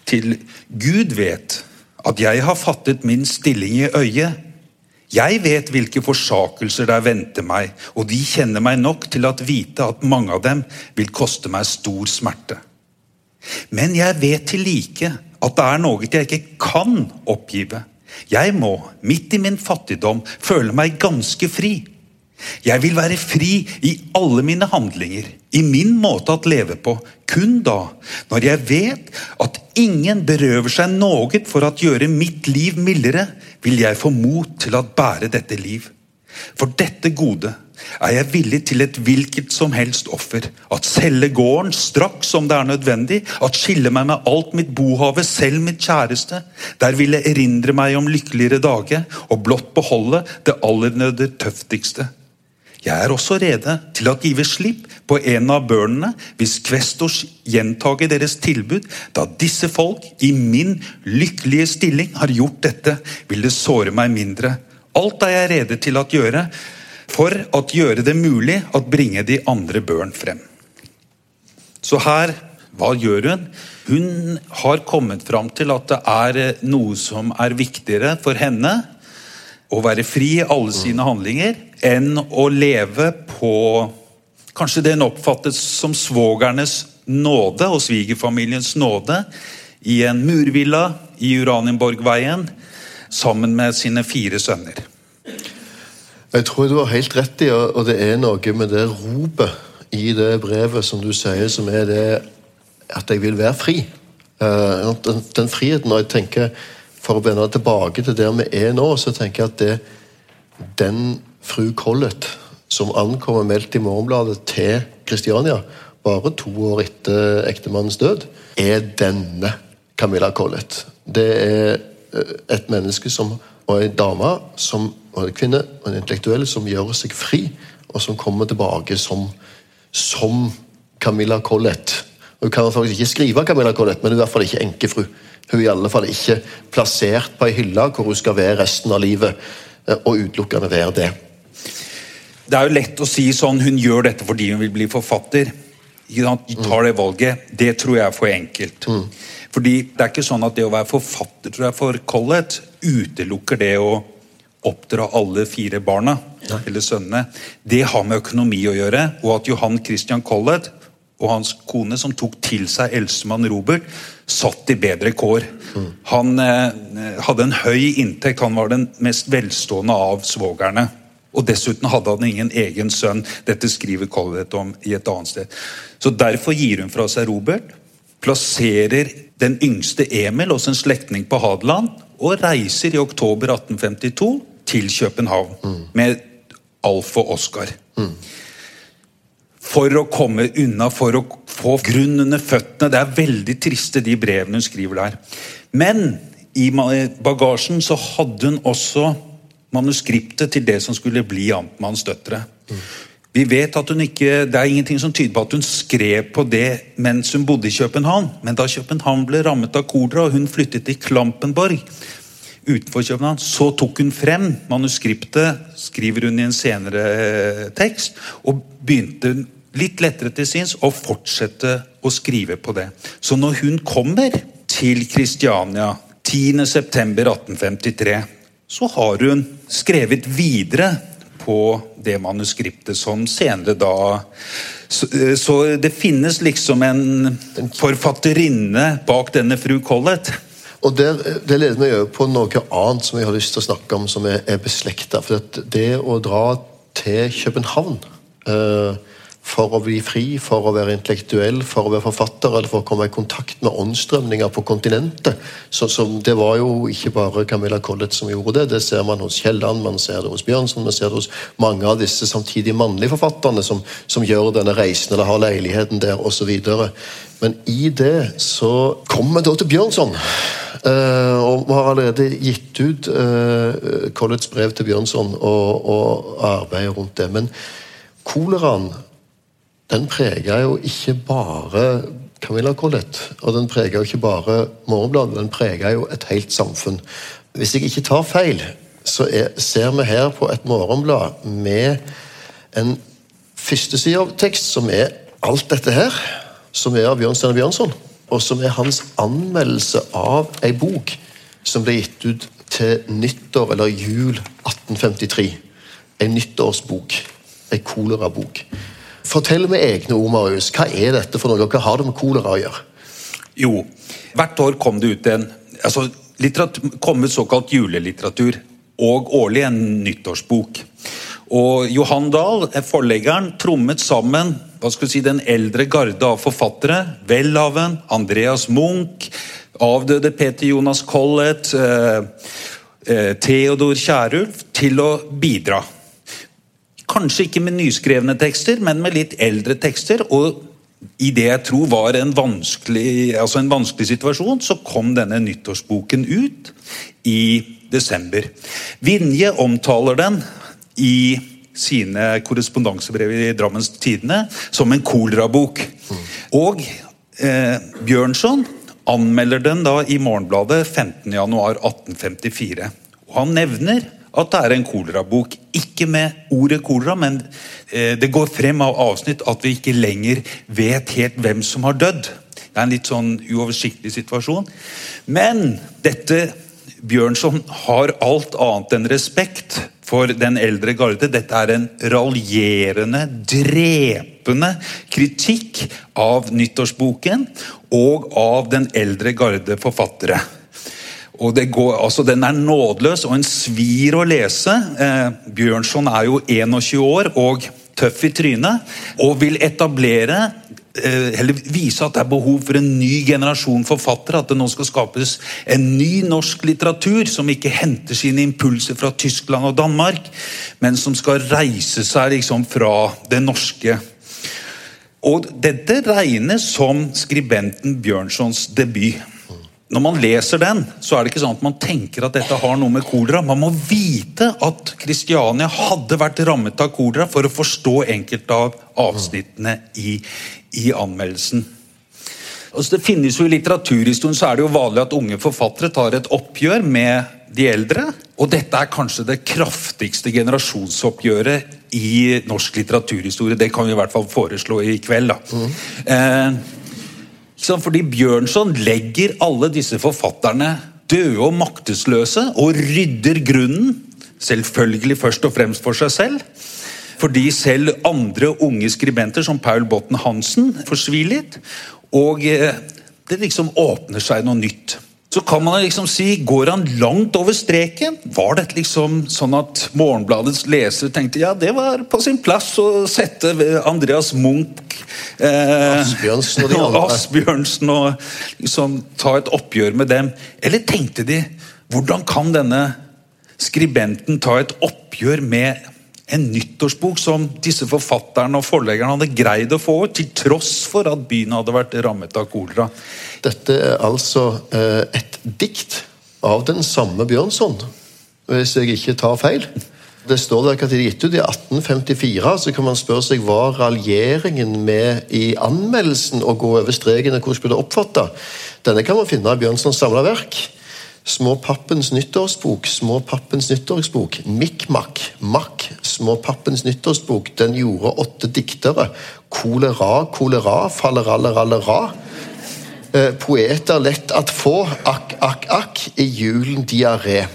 Til Gud vet at jeg har fattet min stilling i øyet. Jeg vet hvilke forsakelser der venter meg, og de kjenner meg nok til at vite at mange av dem vil koste meg stor smerte. Men jeg vet til like at det er noe jeg ikke kan oppgive. Jeg må, midt i min fattigdom, føle meg ganske fri. Jeg vil være fri i alle mine handlinger, i min måte å leve på, kun da, når jeg vet at ingen berøver seg noe for å gjøre mitt liv mildere, vil jeg få mot til å bære dette liv. For dette gode er jeg villig til et hvilket som helst offer. At selge gården straks som det er nødvendig. At skille meg med alt mitt bohave, selv mitt kjæreste. Der vil jeg erindre meg om lykkeligere dager, og blott beholde det aller nødtøftigste. Jeg er også rede til å give slipp på en av børnene hvis Kvestors gjentager deres tilbud. Da disse folk i min lykkelige stilling har gjort dette, vil det såre meg mindre. Alt er jeg rede til å gjøre for å gjøre det mulig å bringe de andre børn frem. Så her, hva gjør hun? Hun har kommet fram til at det er noe som er viktigere for henne å være fri i alle sine handlinger enn å leve på Kanskje den oppfattes som svogernes nåde og svigerfamiliens nåde i en murvilla i Uranienborgveien sammen med sine fire sønner. Jeg tror du har helt rett i, og det er noe med det ropet i det brevet som du sier, som er det at jeg vil være fri. Eh, den, den friheten, når jeg tenker for å vende tilbake til der vi er nå, så tenker jeg at det, den fru Collett som ankommer meldt i Morgenbladet til Kristiania bare to år etter ektemannens død, er denne Camilla Collett. Det er eh, et menneske som, og en dame som, og en kvinne og en intellektuell som gjør seg fri, og som kommer tilbake som, som Camilla Collett. Hun kan faktisk ikke skrive Camilla Collett, men hun er i hvert fall ikke enkefru. Hun er i alle fall ikke plassert på ei hylle hvor hun skal være resten av livet, eh, og utelukkende være det. Det er jo lett å si sånn hun gjør dette fordi hun vil bli forfatter. Hun tar det valget. Det tror jeg er for enkelt. Mm. Fordi det er ikke sånn at det å være forfatter tror jeg for Collett utelukker det å oppdra alle fire barna, Nei. eller sønnene. Det har med økonomi å gjøre, og at Johan Christian Collett og hans kone, som tok til seg eldstemann Robert, satt i bedre kår. Mm. Han eh, hadde en høy inntekt, han var den mest velstående av svogerne. Og dessuten hadde han ingen egen sønn. Dette skriver Collett om i et annet sted. Så Derfor gir hun fra seg Robert, plasserer den yngste Emil hos en slektning på Hadeland, og reiser i oktober 1852 til København mm. med Alf og Oskar. Mm for å komme unna, for å få grunn under føttene. Det er veldig triste, de brevene hun skriver der. Men i bagasjen så hadde hun også manuskriptet til det som skulle bli Amtmanns døtre. Vi vet at hun ikke, Det er ingenting som tyder på at hun skrev på det mens hun bodde i København. Men da København ble rammet av kolera og hun flyttet til Klampenborg, utenfor København, så tok hun frem manuskriptet, skriver hun i en senere tekst, og begynte litt lettere til sinns å fortsette å skrive på det. Så når hun kommer til Kristiania 10.9.1853, så har hun skrevet videre på det manuskriptet som senere da så, så det finnes liksom en forfatterinne bak denne fru Collett. Og der, Det leder meg over på noe annet som jeg har lyst til å snakke om, som er, er beslekta. For det å dra til København eh, for å bli fri, for å være intellektuell, for å være forfatter eller for å komme i kontakt med åndsstrømninger på kontinentet. Så, så, Det var jo ikke bare Camilla Collett som gjorde det. Det ser man hos Kielland, man ser det hos Bjørnson, man ser det hos mange av disse samtidig mannlige forfatterne som, som gjør denne reisen eller har leiligheten der osv. Men i det så kommer vi da til Bjørnson. Uh, og Vi har allerede gitt ut uh, Colletts brev til Bjørnson og, og arbeidet rundt det. Men koleraen den preger jo ikke bare Camilla Collett, og den preger jo ikke bare Morgenbladet, den preger jo et helt samfunn. Hvis jeg ikke tar feil, så er, ser vi her på et morgenblad med en førstesidetekst som er alt dette her, som er av Bjørnstjerne Bjørnson, og som er hans anmeldelse av ei bok som ble gitt ut til nyttår eller jul 1853. En nyttårsbok. En kolerabok. Fortell med egne ord, Marius. Hva er dette for noe? Hva har det med kolera å gjøre? Jo, hvert år kom det ut en altså, kommet såkalt julelitteratur, og årlig en nyttårsbok. Og Johan Dahl, forleggeren, trommet sammen hva skal du si, den eldre garde av forfattere. Welhaven, Andreas Munch, avdøde Peter Jonas Collett, eh, eh, Theodor Kjærulf, til å bidra. Kanskje ikke med nyskrevne tekster, men med litt eldre tekster. og i det jeg tror var en vanskelig, altså en vanskelig situasjon, så kom denne nyttårsboken ut i desember. Vinje omtaler den i sine korrespondensebrev i Drammens Tidende som en kolerabok. Og eh, Bjørnson anmelder den da i Morgenbladet 15.1.1854. Og han nevner at det er en kolerabok. Ikke med ordet kolera, men eh, det går frem av avsnitt at vi ikke lenger vet helt hvem som har dødd. Det er en litt sånn uoversiktlig situasjon. Men dette Bjørnson har alt annet enn respekt for den eldre garde. Dette er en raljerende, drepende kritikk av nyttårsboken og av den eldre garde forfattere. Og går, altså Den er nådeløs, og en svir å lese. Eh, Bjørnson er jo 21 år og tøff i trynet, og vil etablere eh, eller vise at det er behov for en ny generasjon forfattere. At det nå skal skapes en ny norsk litteratur som ikke henter sine impulser fra Tyskland og Danmark, men som skal reise seg liksom fra det norske. Og Dette regnes som skribenten Bjørnsons debut. Når man leser den, så er det ikke sånn at man tenker at dette har noe med kolera. Man må vite at Kristiania hadde vært rammet av kolera for å forstå enkelte av avsnittene i, i anmeldelsen. Altså det finnes jo I litteraturhistorien så er det jo vanlig at unge forfattere tar et oppgjør med de eldre. Og dette er kanskje det kraftigste generasjonsoppgjøret i norsk litteraturhistorie. Det kan vi i hvert fall foreslå i kveld. da. Mm. Eh, fordi Bjørnson legger alle disse forfatterne døde og maktesløse og rydder grunnen. Selvfølgelig først og fremst for seg selv. Fordi selv andre unge skribenter, som Paul Botten Hansen, forsviler. Og eh, det liksom åpner seg noe nytt så kan man liksom si Går han langt over streken? Var det liksom sånn at Morgenbladets lesere tenkte ja, det var på sin plass å sette Andreas Munch eh, Asbjørnsen og de andre. (laughs) Asbjørnsen og liksom ta et oppgjør med dem? Eller tenkte de hvordan kan denne skribenten ta et oppgjør med en nyttårsbok som disse forfatterne og forleggerne hadde greid å få til tross for at byen hadde vært rammet av kolera. Dette er altså eh, et dikt av den samme Bjørnson, hvis jeg ikke tar feil. Det står der hva de gitt ut i 1854, så kan man spørre seg hva raljeringen med i anmeldelsen å gå over streken hvordan ble det oppfatta? Denne kan man finne i Bjørnsons samla verk. Småpappens nyttårsbok, Småpappens nyttårsbok, Mikmak, Mak, Småpappens nyttårsbok, Den gjorde åtte diktere, Kolera, kolera, fallerallerallera. Eh, poeter lett at få, akk, akk, akk, i julen diaré.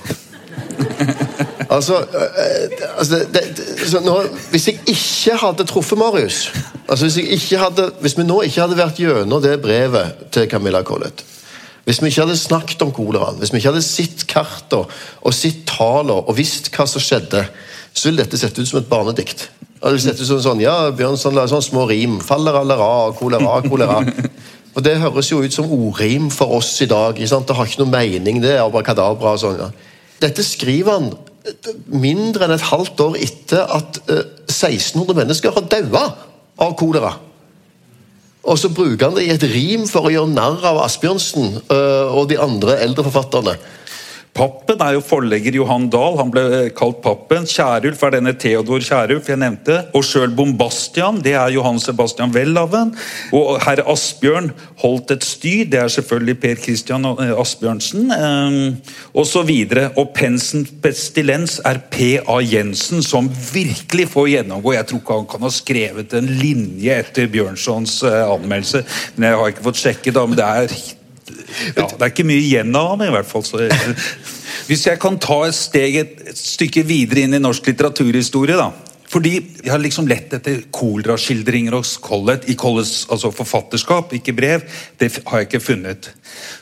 (laughs) altså, eh, altså det, det, nå, Hvis jeg ikke hadde truffet Marius altså hvis, hadde, hvis vi nå ikke hadde vært gjennom det brevet til Camilla Collett hvis vi ikke hadde snakket om koleraen, hvis vi ikke hadde sett kartene og sett tallene og visst hva som skjedde, så ville dette sett ut som et barnedikt. Det ville sett ut som sånn, ja, Bjørnson la sånn små rim. Faller allera, kolera, kolera. (laughs) Og Det høres jo ut som ordrim for oss i dag. Det har ikke noe mening, det er abrakadabra og sånn. Ja. Dette skriver han mindre enn et halvt år etter at 1600 eh, mennesker har daua av kolera. Og så bruker han det i et rim for å gjøre narr av Asbjørnsen øh, og de andre eldre forfatterne. Pappen er jo forlegger Johan Dahl, han ble kalt Pappen. Kjærulf er denne Theodor Kjærulf jeg nevnte. Og sjøl Bombastian, det er Johan Sebastian Welhaven. Og herr Asbjørn holdt et styr, det er selvfølgelig Per Christian eh, Asbjørnsen. Eh, og så videre. Og Pensen Pestilens er P.A. Jensen, som virkelig får gjennomgå. Jeg tror ikke han kan ha skrevet en linje etter Bjørnsons eh, anmeldelse, men jeg har ikke fått sjekke, da, men det er ja, Det er ikke mye igjen av ham, i hvert fall. Så, (laughs) Hvis jeg kan ta et steg et, stykke videre inn i norsk litteraturhistorie, da. Fordi jeg har liksom lett etter koleraskildringer hos Collett i Colletts altså forfatterskap, ikke brev. Det har jeg ikke funnet.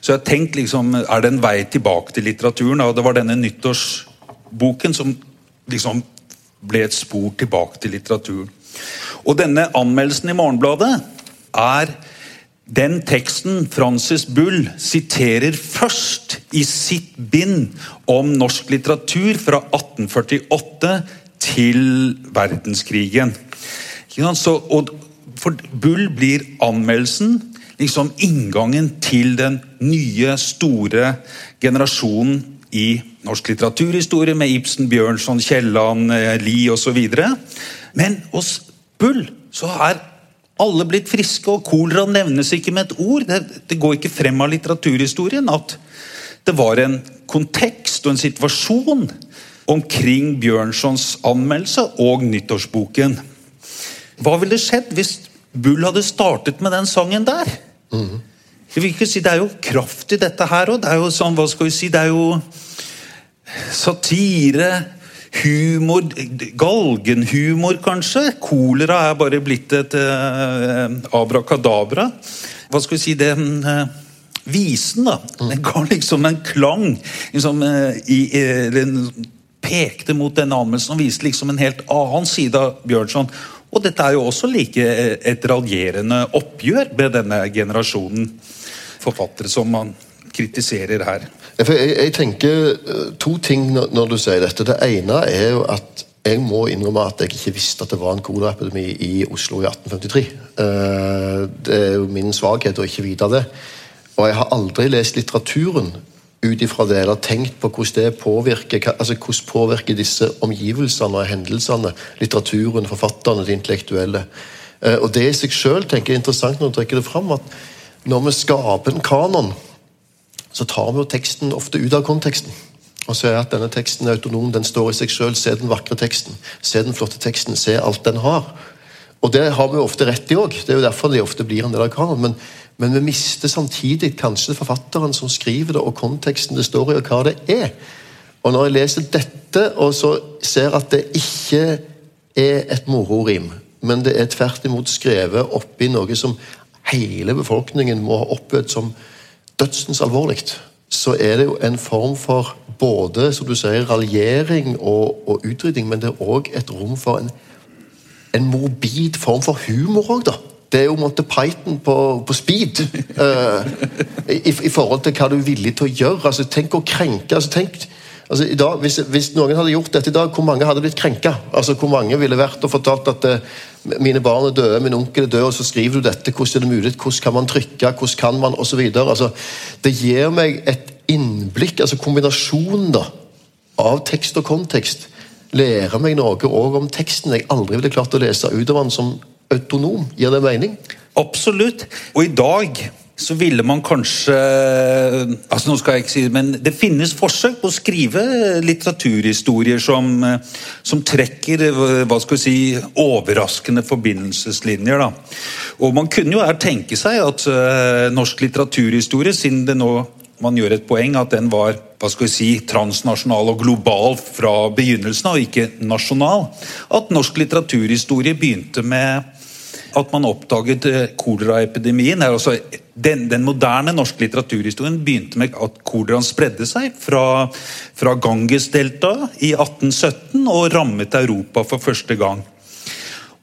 Så jeg har tenkt liksom, er det en vei tilbake til litteraturen? Og det var denne nyttårsboken som liksom ble et spor tilbake til litteraturen. Og denne anmeldelsen i Morgenbladet er den teksten Francis Bull siterer først i sitt bind om norsk litteratur fra 1848 til verdenskrigen. Så, for Bull blir anmeldelsen liksom inngangen til den nye, store generasjonen i norsk litteraturhistorie, med Ibsen, Bjørnson, Kielland, eh, Lie osv. Men hos Bull så er alle blitt friske, og kolera nevnes ikke med et ord. Det, det, går ikke frem av litteraturhistorien at det var en kontekst og en situasjon omkring Bjørnsons anmeldelse og nyttårsboken. Hva ville skjedd hvis Bull hadde startet med den sangen der? Mm. Jeg vil ikke si Det er jo kraft i dette her òg. Det er jo sånn, hva skal vi si, det er jo satire Humor, galgenhumor kanskje. Kolera er bare blitt et eh, abrakadabra. Hva skal vi si det eh, Visen, da. Den ga liksom en klang. Liksom, eh, i, den pekte mot denne anmeldelsen og viste liksom en helt annen side av Bjørnson. Og dette er jo også like et raljerende oppgjør med denne generasjonen forfattere som man kritiserer her. Jeg, jeg, tenker eh, to ting når, når, du sier dette. Det ene er jo at jeg må innrømme at jeg ikke visste at det var en koleraepidemi i Oslo i 1853. Eh, det er jo min svakhet å ikke vite det. Og jeg har aldri lest litteraturen ut ifra det, eller tenkt på hvordan det påvirker altså hvordan påvirker disse omgivelsene og hendelsene litteraturen, forfatterne, det intellektuelle. Eh, og det i seg sjøl er interessant når du trekker det fram, at når vi skaper en kanon så tar vi jo teksten ofte ut av konteksten. Og så er at denne teksten er autonom, den står i seg sjøl. Se den vakre teksten, se den flotte teksten, se alt den har. Og det har vi jo ofte rett i òg. Det er jo derfor de ofte blir en del av kanon. Men, men, vi mister samtidig kanskje forfatteren som skriver det, og konteksten det står i, og hva det er. Og når jeg leser dette, og så ser at det ikke er et mororim, men det er tvert imot skrevet oppi noe som hele befolkningen må ha opplevd som dødsens alvorlig, så er det jo en form for både som du sier, raljering og, og utrydding, men det er òg et rom for en, en morbid form for humor òg, da. Det er jo Monty Python på, på speed uh, (laughs) i, i, forhold til hva du er villig til å gjøre. altså Tenk å krenke. altså tenk altså i dag, hvis, hvis, noen hadde gjort dette i dag, hvor mange hadde blitt krenka? Altså, hvor mange ville vært og fortalt at uh, mine barn er døde, min onkel er død, og så skriver du dette. Hvordan er det mulig? Hvordan kan man trykke? Hvordan kan man? Osv. Altså, det gir meg et innblikk, altså kombinasjonen da, av tekst og kontekst. Lærer meg noe òg om teksten jeg aldri ville klart å lese ut av den som autonom. Gir det mening? Absolutt. Og i dag så ville man kanskje altså nå skal jeg ikke si det, men Det finnes forsøk på å skrive litteraturhistorier som, som trekker hva skal vi si, overraskende forbindelseslinjer. Da. Og Man kunne jo her tenke seg at uh, norsk litteraturhistorie, siden det nå man gjør et poeng at den var hva skal vi si, transnasjonal og global fra begynnelsen av, og ikke nasjonal, at norsk litteraturhistorie begynte med at man oppdaget eh, koleraepidemien. Altså, den, den, moderne norske litteraturhistorien begynte med at koleraen spredde seg fra, fra Ganges-deltaet i 1817 og rammet Europa for første gang.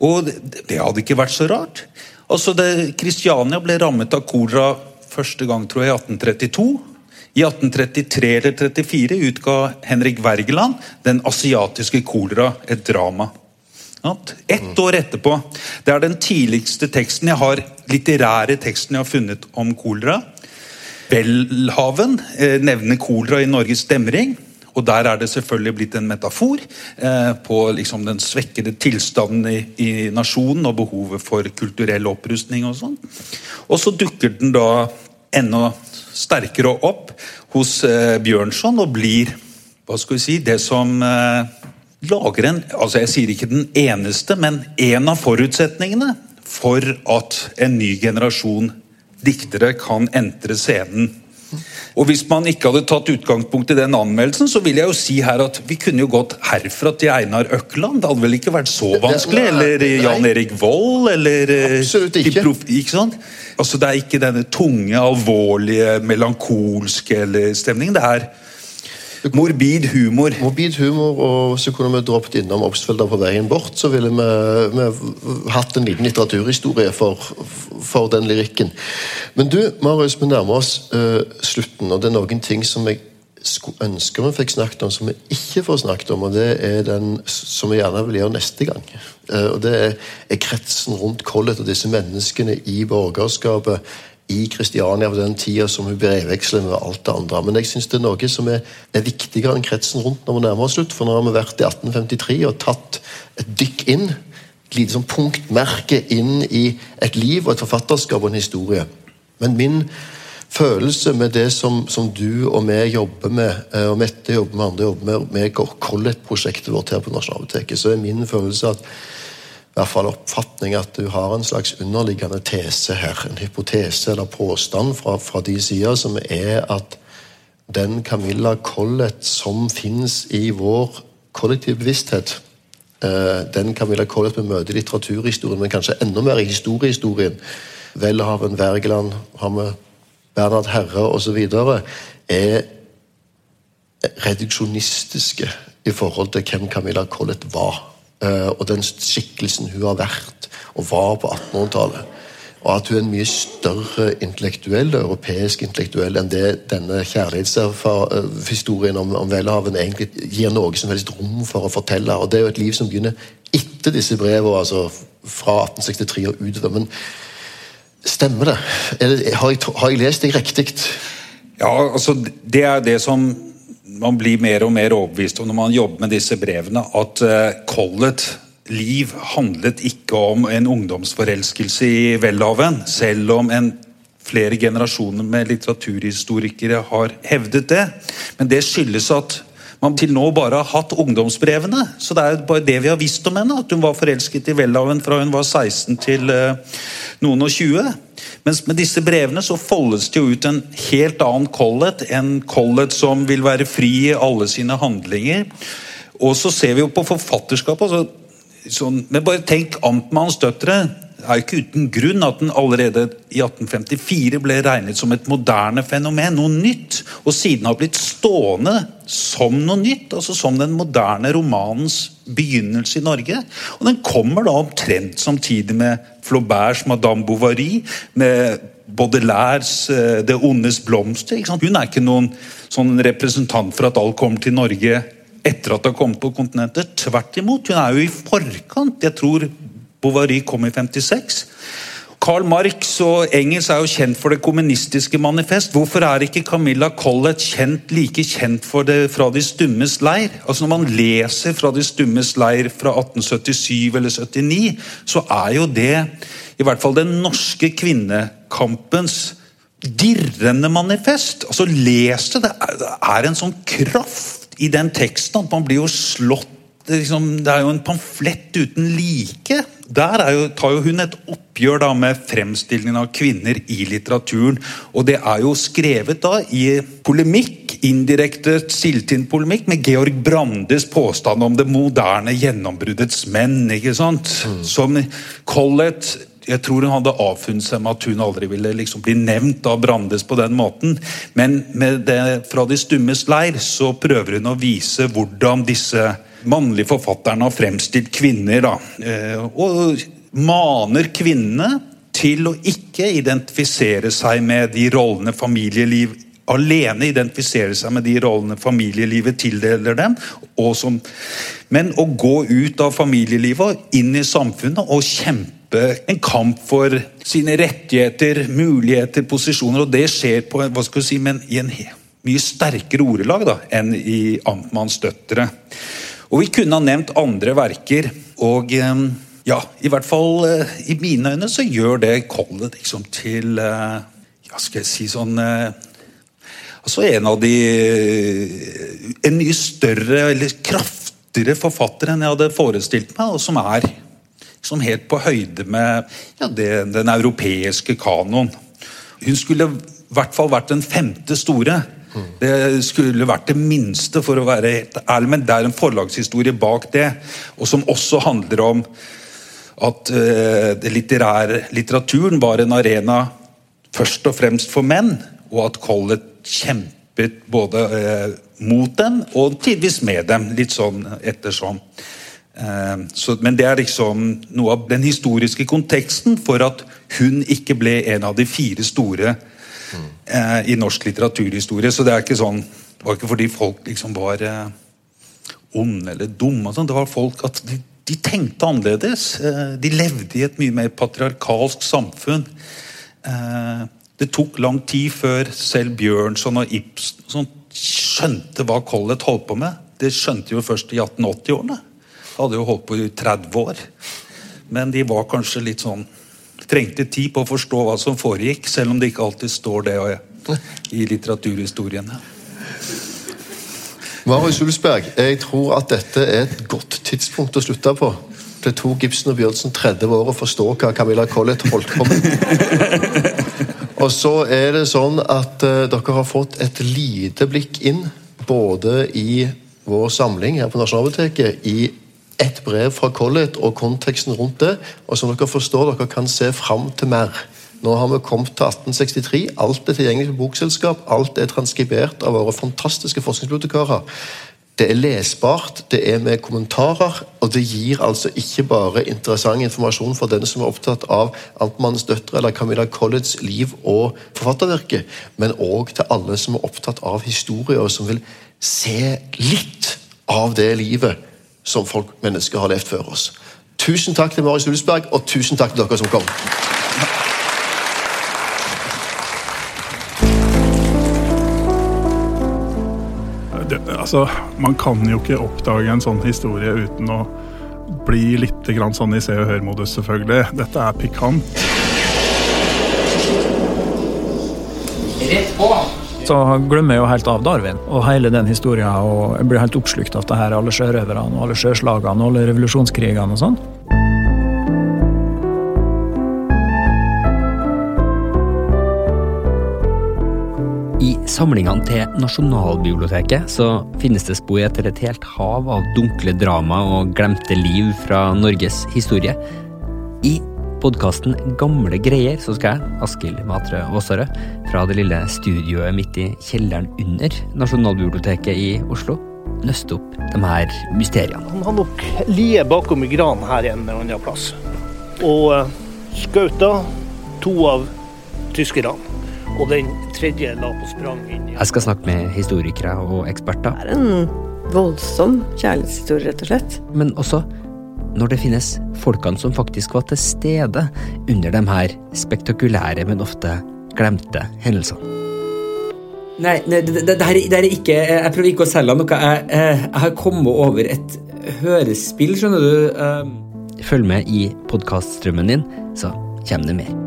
Og det, det hadde ikke vært så rart. Altså, Kristiania ble rammet av kolera første gang tror jeg, i 1832. I 1833 eller 1834 utga Henrik Wergeland 'Den asiatiske kolera', et drama. Ett år etterpå. Det er den tidligste teksten jeg har, litterære teksten jeg har funnet om kolera. Welhaven eh, nevner kolera i Norges demring. Og Der er det selvfølgelig blitt en metafor eh, på liksom den svekkede tilstanden i, nasjonen og behovet for kulturell opprustning. Og sånn. Og så dukker den da enda sterkere opp hos eh, Bjørnson og blir hva skal vi si, det som eh, lager en altså Jeg sier ikke den eneste, men en av forutsetningene for at en ny generasjon diktere kan entre scenen. Og Hvis man ikke hadde tatt utgangspunkt i den anmeldelsen, så vil jeg jo si her at vi kunne jo gått herfra til Einar Økland. Det hadde vel ikke vært så vanskelig? Eller Jan Erik Vold, eller eh, Absolutt ikke. Ikke sant? Altså Det er ikke denne tunge, alvorlige, melankolske eller stemningen. Det er Morbid humor. Morbid humor, og så kunne vi droppet innom Obsfelder på veien bort. Så ville vi, vi hatt en liten litteraturhistorie for, for, den lyrikken. Men du, Marius, vi nærmer oss uh, slutten, og det er noen ting som jeg skulle ønske vi fikk snakket om, som vi ikke får snakket om, og det er den som vi gjerne vil gjøre neste gang. Uh, og Det er, er kretsen rundt Collett og disse menneskene i borgerskapet i Kristiania på den tida som hun brevveksler med alt det andre. Men jeg syns det er noe som er, er, viktigere enn kretsen rundt når vi nærmer oss slutt. For nå har vi vært i 1853 og tatt et dykk inn, et lite sånn punktmerke inn i et liv og et forfatterskap og en historie. Men min følelse med det som, som du og vi jobber med, eh, og Mette jobber med, andre jobber med, med Collett-prosjektet vårt her på Nasjonalbiblioteket, så er min følelse at hvert fall oppfatning at du har en slags underliggende tese her. En hypotese eller påstand fra, fra de sider som er at den Camilla Collett som finnes i vår kollektive bevissthet, eh, den Camilla Collett vi møter i litteraturhistorien, men kanskje enda mer i historiehistorien, Welhaven, Wergeland, har vi Bernhard Herre osv., er reduksjonistiske i forhold til hvem Camilla Collett var. Eh, og den skikkelsen hun har vært og var på 1800-tallet. Og at hun er en mye større intellektuell, europeisk intellektuell enn det denne kjærlighetshistorien om, om Welhaven egentlig gir noe som helst rom for å fortelle. Og Det er jo et liv som begynner etter disse brevene, altså fra 1863 og utover. Men stemmer det? Eller, har, jeg, har jeg lest deg riktig? Ja, altså det er det som man blir mer og mer overbevist om når man jobber med disse brevene, at uh, Collett liv handlet ikke om en ungdomsforelskelse i Welhaven, selv om en, flere generasjoner med litteraturhistorikere har hevdet det. Men det skyldes at man til nå bare har hatt ungdomsbrevene. Så det er bare det vi har visst om henne. At hun var forelsket i Welhaven fra hun var 16 til uh, noen og 20. Mens med disse brevene så foldes det jo ut en helt annen Collett. En Collett som vil være fri i alle sine handlinger. Og så ser vi jo på forfatterskapet. Altså, sånn, men bare tenk Amtmanns døtre. Er ikke uten grunn at den allerede i 1854 ble regnet som et moderne fenomen, noe nytt, og siden har blitt stående som noe nytt, altså som den moderne romanens begynnelse i Norge. Og den kommer da omtrent samtidig med Flauberts 'Madame Bovary', med Baudelaires eh, 'Det ondes blomster'. Hun er ikke noen sånn representant for at alt kommer til Norge etter at det har kommet på kontinentet. Tvert imot, hun er jo i forkant. Jeg tror Bovary kom i 56. Karl Marx og Engels er jo kjent for det kommunistiske manifest. Hvorfor er ikke Camilla Collett kjent, like kjent for det fra De stummes leir? Altså Når man leser fra De stummes leir fra 1877 eller 79, så er jo det i hvert fall den norske kvinnekampens dirrende manifest. Altså Les det. Det er en sånn kraft i den teksten at man blir jo slått liksom, det er jo en pamflett uten like. Der jo, tar jo hun et oppgjør da med fremstillingen av kvinner i litteraturen. Og det er jo skrevet da i polemikk, indirekte Siltin-polemikk, med Georg Brandes påstand om det moderne gjennombruddets menn. ikke sant? Mm. Som Collett jeg tror hun hadde avfunnet seg med at hun aldri ville liksom bli nevnt av Brandes på den måten. Men med det, fra De stummes leir så prøver hun å vise hvordan disse mannlige forfatterne har fremstilt kvinner. Da. Eh, og maner kvinnene til å ikke identifisere seg med de rollene familieliv alene identifisere seg med de rollene familielivet tildeler dem, som, men å gå ut av familielivet og inn i samfunnet og kjempe en kamp for sine rettigheter, muligheter, posisjoner. Og det skjer på, hva skal si, men i en mye sterkere ordelag da, enn i Amtmanns døtre. Og vi kunne ha nevnt andre verker. Og ehm, ja, i hvert fall eh, i mine øyne så gjør det Collett liksom til eh, Ja, skal jeg si sånn eh, Altså en av de En mye større eller kraftigere forfatter enn jeg hadde forestilt meg, og som er liksom helt på høyde med ja, det, den europeiske kanoen. Hun skulle hvert fall vært den femte store. Det skulle vært det minste, for å være helt ærlig, men det er en forlagshistorie bak det. Og som også handler om at uh, det litteraturen var en arena først og fremst for menn, og at Collett kjempet både uh, mot dem og tidvis med dem. Litt sånn ettersom. Uh, så, men det er liksom noe av den historiske konteksten for at hun ikke ble en av de fire store eh, i norsk litteraturhistorie. Så det er ikke sånn Det var ikke fordi folk liksom var eh, onde eller dumme. Sånn. Det var folk at de, de tenkte annerledes. Eh, de levde i et mye mer patriarkalsk samfunn. Eh, det tok lang tid før selv Bjørnson og Ibsen sånn, skjønte hva Collett holdt på med. Det skjønte jo først i 1880-årene. Hadde jo holdt på i 30 år. Men de var kanskje litt sånn trengte tid på å forstå hva som foregikk, selv om det ikke alltid står det i litteraturhistorien. Marius Ulsberg, jeg tror at dette er et godt tidspunkt å slutte på. Det tok Gibson og Bjørnsen 30 år å forstå hva Camilla Collett holdt på med. (laughs) Og så er det sånn at uh, dere har fått et lite blikk inn både i vår samling her på Nasjonalbiblioteket, i ett brev fra Collett og konteksten rundt det. Og som dere forstår, dere kan se fram til mer. Nå har vi kommet til 1863. Alt er tilgjengelig for bokselskap. Alt er transkribert av våre fantastiske forskningsbibliotekarer. Det er lesbart, det er med kommentarer, og det gir altså ikke bare interessant informasjon for den som er opptatt av Antmannens døtre eller Camilla Colletts liv og forfattervirke, men òg til alle som er opptatt av historie, og som vil se litt av det livet som folk, mennesker har levd før oss. Tusen takk til Marius Ulsberg, og tusen takk til dere som kom. Det, altså, man kan jo ikke oppdage en sånn historie uten å bli litt grann sånn i Se og Hør-modus, selvfølgelig. Dette er pikant. Rett på! Så glemmer jeg jo helt av Darwin og hele den historien. Og jeg blir helt oppslukt av det her, alle sjørøverne og alle sjøslagene og alle revolusjonskrigene og sånn. I samlingene til Nasjonalbiblioteket så finnes det spor etter et helt hav av dunkle drama og glemte liv fra Norges historie. I podkasten Gamle greier så skal jeg, Askild Matre Aasarød, fra det lille studioet midt i kjelleren under Nasjonalbiblioteket i Oslo, nøste opp de her mysteriene. Han har nok ligget bakom i gran her en eller annen plass. Og skauta to av tyskerne. Og den tredje la på sprang inn i Jeg skal snakke med historikere og eksperter. Det er en voldsom kjærlighetshistorie, rett og slett. Men også når det finnes folkene som faktisk var til stede under de her spektakulære, men ofte glemte hendelsene. Nei, det, det, det, her, det, er ikke Jeg prøver ikke å selge noe. Jeg, jeg, har kommet over et hørespill, skjønner du. Følg med i podkaststrømmen din, så kommer det mer.